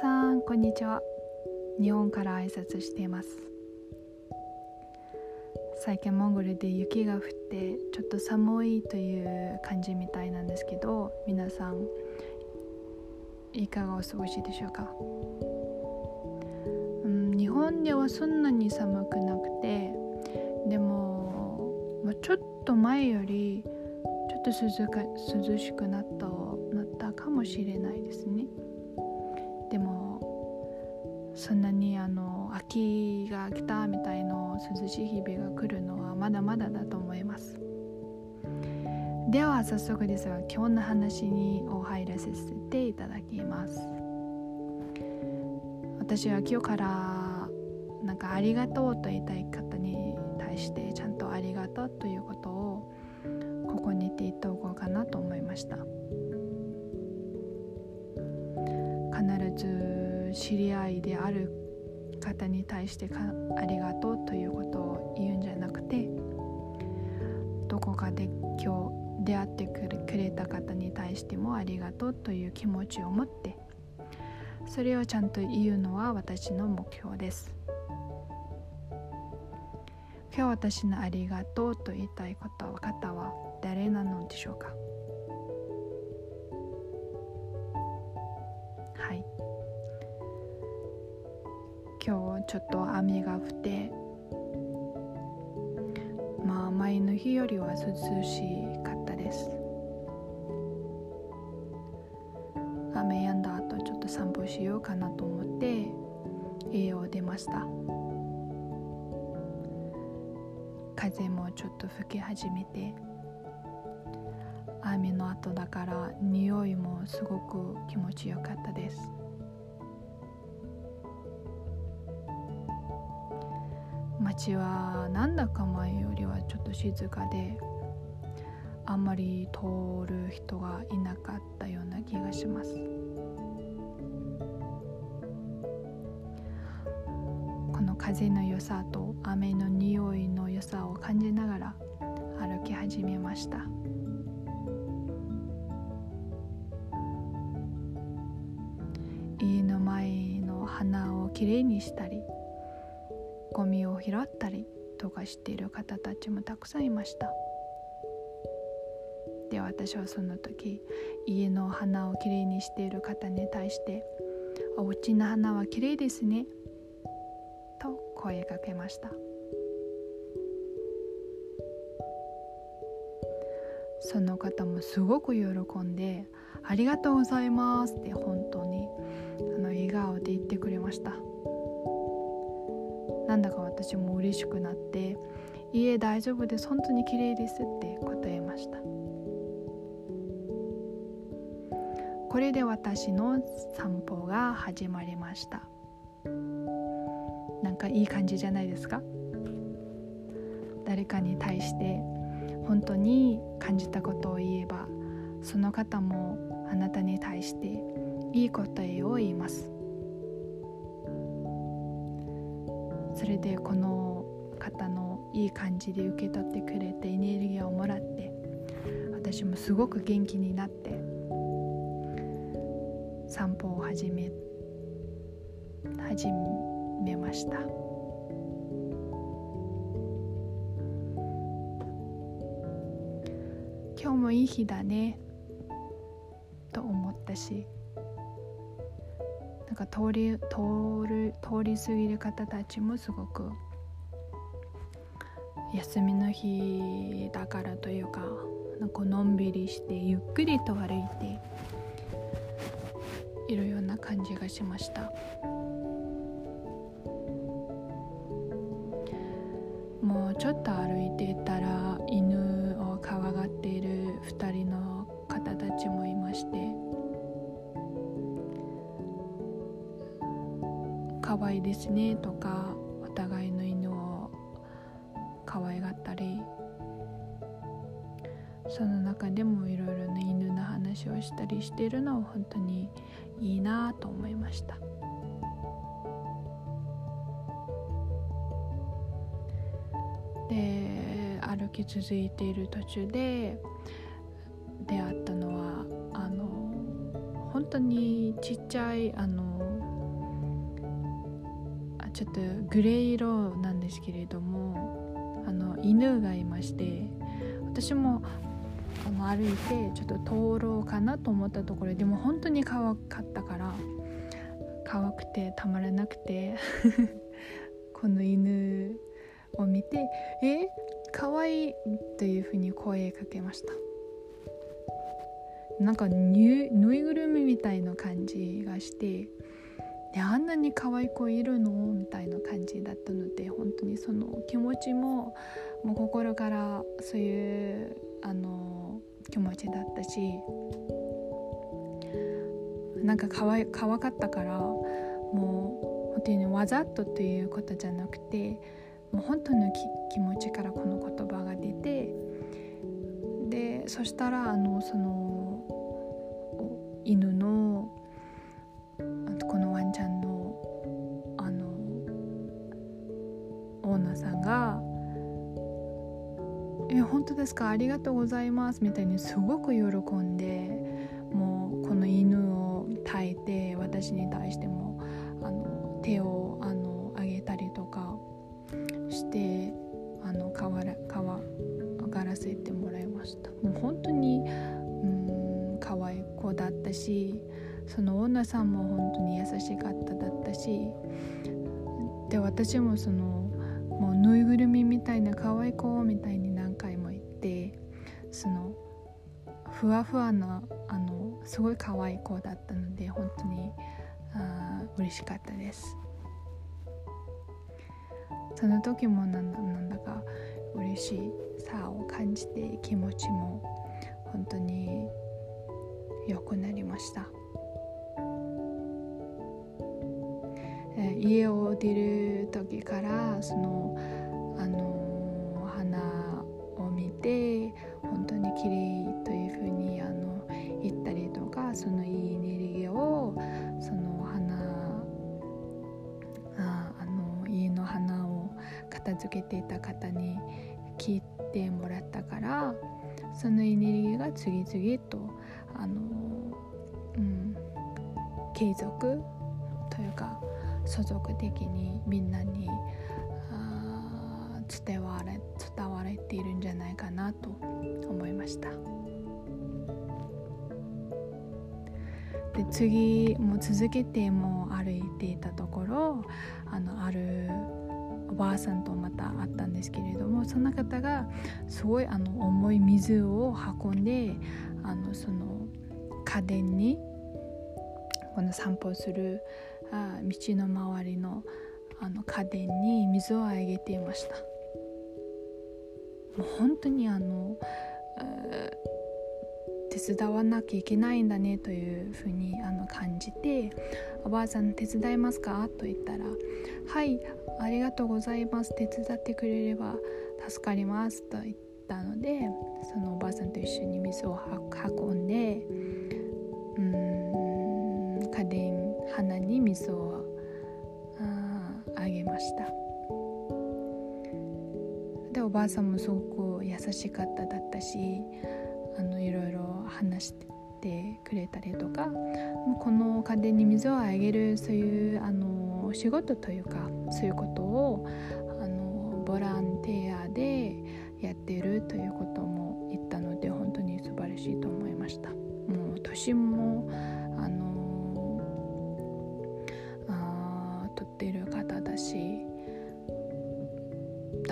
さんこんにちは。日本から挨拶しています。最近モンゴルで雪が降ってちょっと寒いという感じみたいなんですけど皆さんいかがお過ごしでしょうか、うん、日本ではそんなに寒くなくてでも、まあ、ちょっと前よりちょっと涼しくなったなったかもしれないですね。秋が来たみたいの涼しい日々が来るのはまだまだだと思います。では早速ですが今日の話にお入らせていただきます。私は今日からなんかありがとうと言いたい方に対してちゃんとありがとうということをここに言っておこうかなと思いました。必ず知り合いである方に対してかありがとうということを言うんじゃなくてどこかで今日出会ってくれた方に対してもありがとうという気持ちを持ってそれをちゃんと言うのは私の目標です。今日私のありがとうと言いたい方は誰なのでしょうか？今日ちょっと雨が降ってまあ前の日よりは涼しかったです。雨止んだ後ちょっと散歩しようかなと思って家を出ました。風もちょっと吹き始めて雨の後だから匂いもすごく気持ちよかったです。街はなんだか前よりはちょっと静かであんまり通る人がいなかったような気がします。この風の良さと雨の匂いの良さを感じながら歩き始めました。家の前の花をきれいにしたりゴミを拾ったりとかしている方たちもたくさんいました。で私はその時家の花をきれいにしている方に対して「お家の花はきれいですね」と声かけました。その方もすごく喜んで「ありがとうございます」って本当にあの笑顔で言ってくれました。なんだか私も嬉しくなって「家大丈夫です。本当に綺麗です」って答えました。これで私の散歩が始まりました。なんかいい感じじゃないですか？誰かに対して本当に感じたことを言えばその方もあなたに対していい答えを言います。それでこの方のいい感じで受け取ってくれてエネルギーをもらって私もすごく元気になって散歩を始め始めました。今日もいい日だねと思ったしなんか通り通る通り過ぎる方たちもすごく休みの日だからというかなんかのんびりしてゆっくりと歩いているような感じがしました。もうちょっと歩いていたら犬を可愛がっている2人の方たちもいまして可愛いですねとかお互いの犬を可愛がったり。その中でもいろいろな犬の話をしたりしているのは本当にいいなと思いました。で歩き続いている途中で出会ったのはあの本当にちっちゃいあのちょっとグレー色なんですけれどもあの犬がいまして私もあの歩いてちょっと通ろうかなと思ったところでも本当に可愛かったから可愛くてたまらなくて この犬を見て「え可愛いというふうに声かけました。なんかぬいぐるみみたいな感じがしてであんなに可愛い子いるの？みたいな感じだったので本当にその気持ちももう心からそういうあの気持ちだったしなんか可愛可愛かったからもう本当にわざとということじゃなくてもう本当の気持ちからこの言葉が出てでそしたらあのその犬の本当ですか？ありがとうございます」みたいにすごく喜んでもうこの犬を抱いて私に対してもあの手をあの上げたりとかしてあのかわらかわがらせてもらいました。もう本当にうん可愛い子だったしそのオーナーさんも本当に優しかっただったしで私もそのもうぬいぐるみみたいな可愛い子みたいに何回もてそのふわふわなあのすごい可愛い子だったので本当にあ嬉しかったですその時もなんだなんだか嬉しさを感じて気持ちも本当に良くなりました。家を出る時からそのあの綺麗というふうにあの言ったりとかそのいいエネルギーをその花ああの家の花を片付けていた方に聞いてもらったからそのエネルギーが次々とあの、うん、継続というか所属的にみんなに伝われ伝われているんじゃないかなと思いました。で次も続けても歩いていたところあのあるおばあさんとまた会ったんですけれどもその方がすごいあの重い水を運んであのその家電にこの散歩するあ道の周りのあの家電に水をあげていました。もう本当にあの、手伝わなきゃいけないんだねというふうにあの感じて「おばあさん手伝いますか?」と言ったら「はいありがとうございます手伝ってくれれば助かります」と言ったのでそのおばあさんと一緒に水を運んでうん家電花に水をあげましたでおばあさんもすごく優しかっただったしあのいろいろ話してくれたりとかこの家電に水をあげるそういうあの仕事というかそういうことをあのボランティアでやってるということも言ったので本当に素晴らしいと思いました。もう年もあのあ取ってる方だし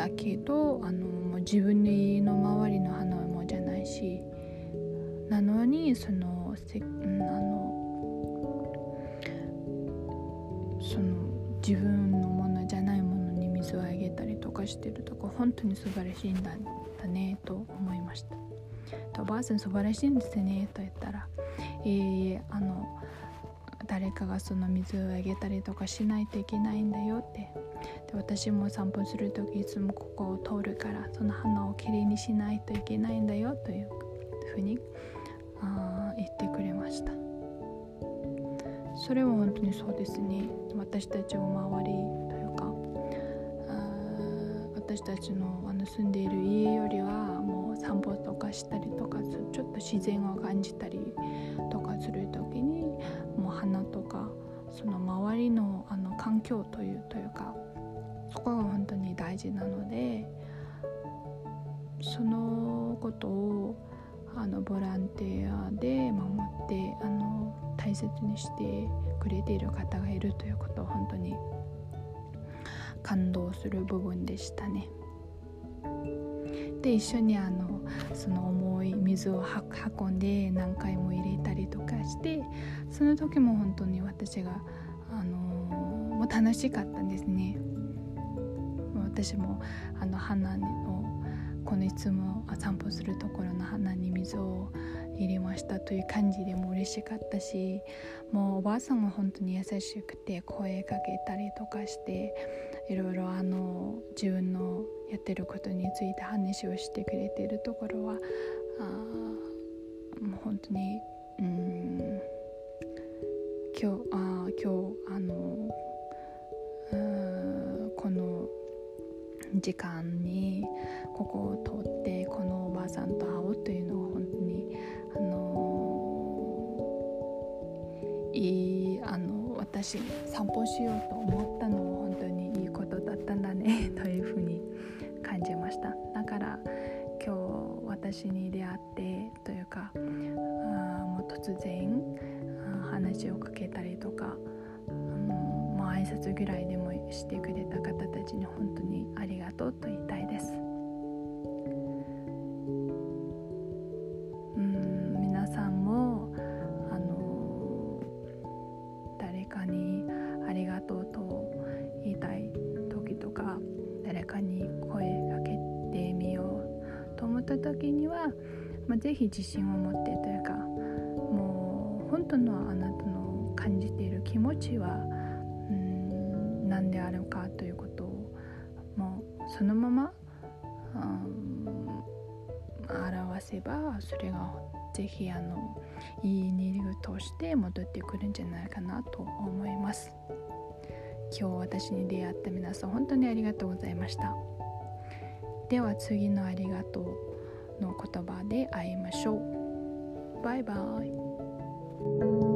だけどあのもう自分の周りの花もじゃないしなのにそのせ、うん、あのその自分のものじゃないものに水をあげたりとかしてるとか本当に素晴らしいんだだねと思いました。おばあさん素晴らしいんですねと言ったら「えー、あの誰かがその水をあげたりとかしないといけないんだよって。で私も散歩する時いつもここを通るからその花をきれいにしないといけないんだよというふうにあ言ってくれました。それは本当にそうですね。私たちの周りというか私たちのあの住んでいる家よりはもう散歩とかしたりとかちょっと自然を感じたりとかする時にもう花とかその周りのあの環境というというかそこが本当に大事なのでそのことをあのボランティアで守ってあの大切にしてくれている方がいるということを本当に感動する部分でしたね。で一緒にあのその重い水を運んで何回も入れたりとかしてその時も本当に私が、あのもう楽しかったんですね。私もあの花をこのいつも散歩するところの花に水を入れましたという感じでもう嬉しかったしもうおばあさんは本当に優しくて声かけたりとかしていろいろあの自分のやってることについて話をしてくれてるところはあもう本当にうん今日あ今日あの時間にここを通ってこのおばあさんと会おうというのは本当にあのいいあの私散歩しようと思ったのは本当にいいことだったんだね というふうに感じました。だから今日私に出会ってというかあもう突然話をかけたりとか、挨拶ぐらいでもしてくれた方たちに本当にありがとうと言いたいです。うん皆さんもあの誰かにありがとうと言いたい時とか誰かに声かけてみようと思った時には、まあ、ぜひ自信を持ってというかもう本当のあなたの感じている気持ちは何であるかということをもうそのまま、うん、表せばそれがぜひあのいい理由として戻ってくるんじゃないかなと思います。今日私に出会った皆さん本当にありがとうございました。では次のありがとうの言葉で会いましょう。バイバイ。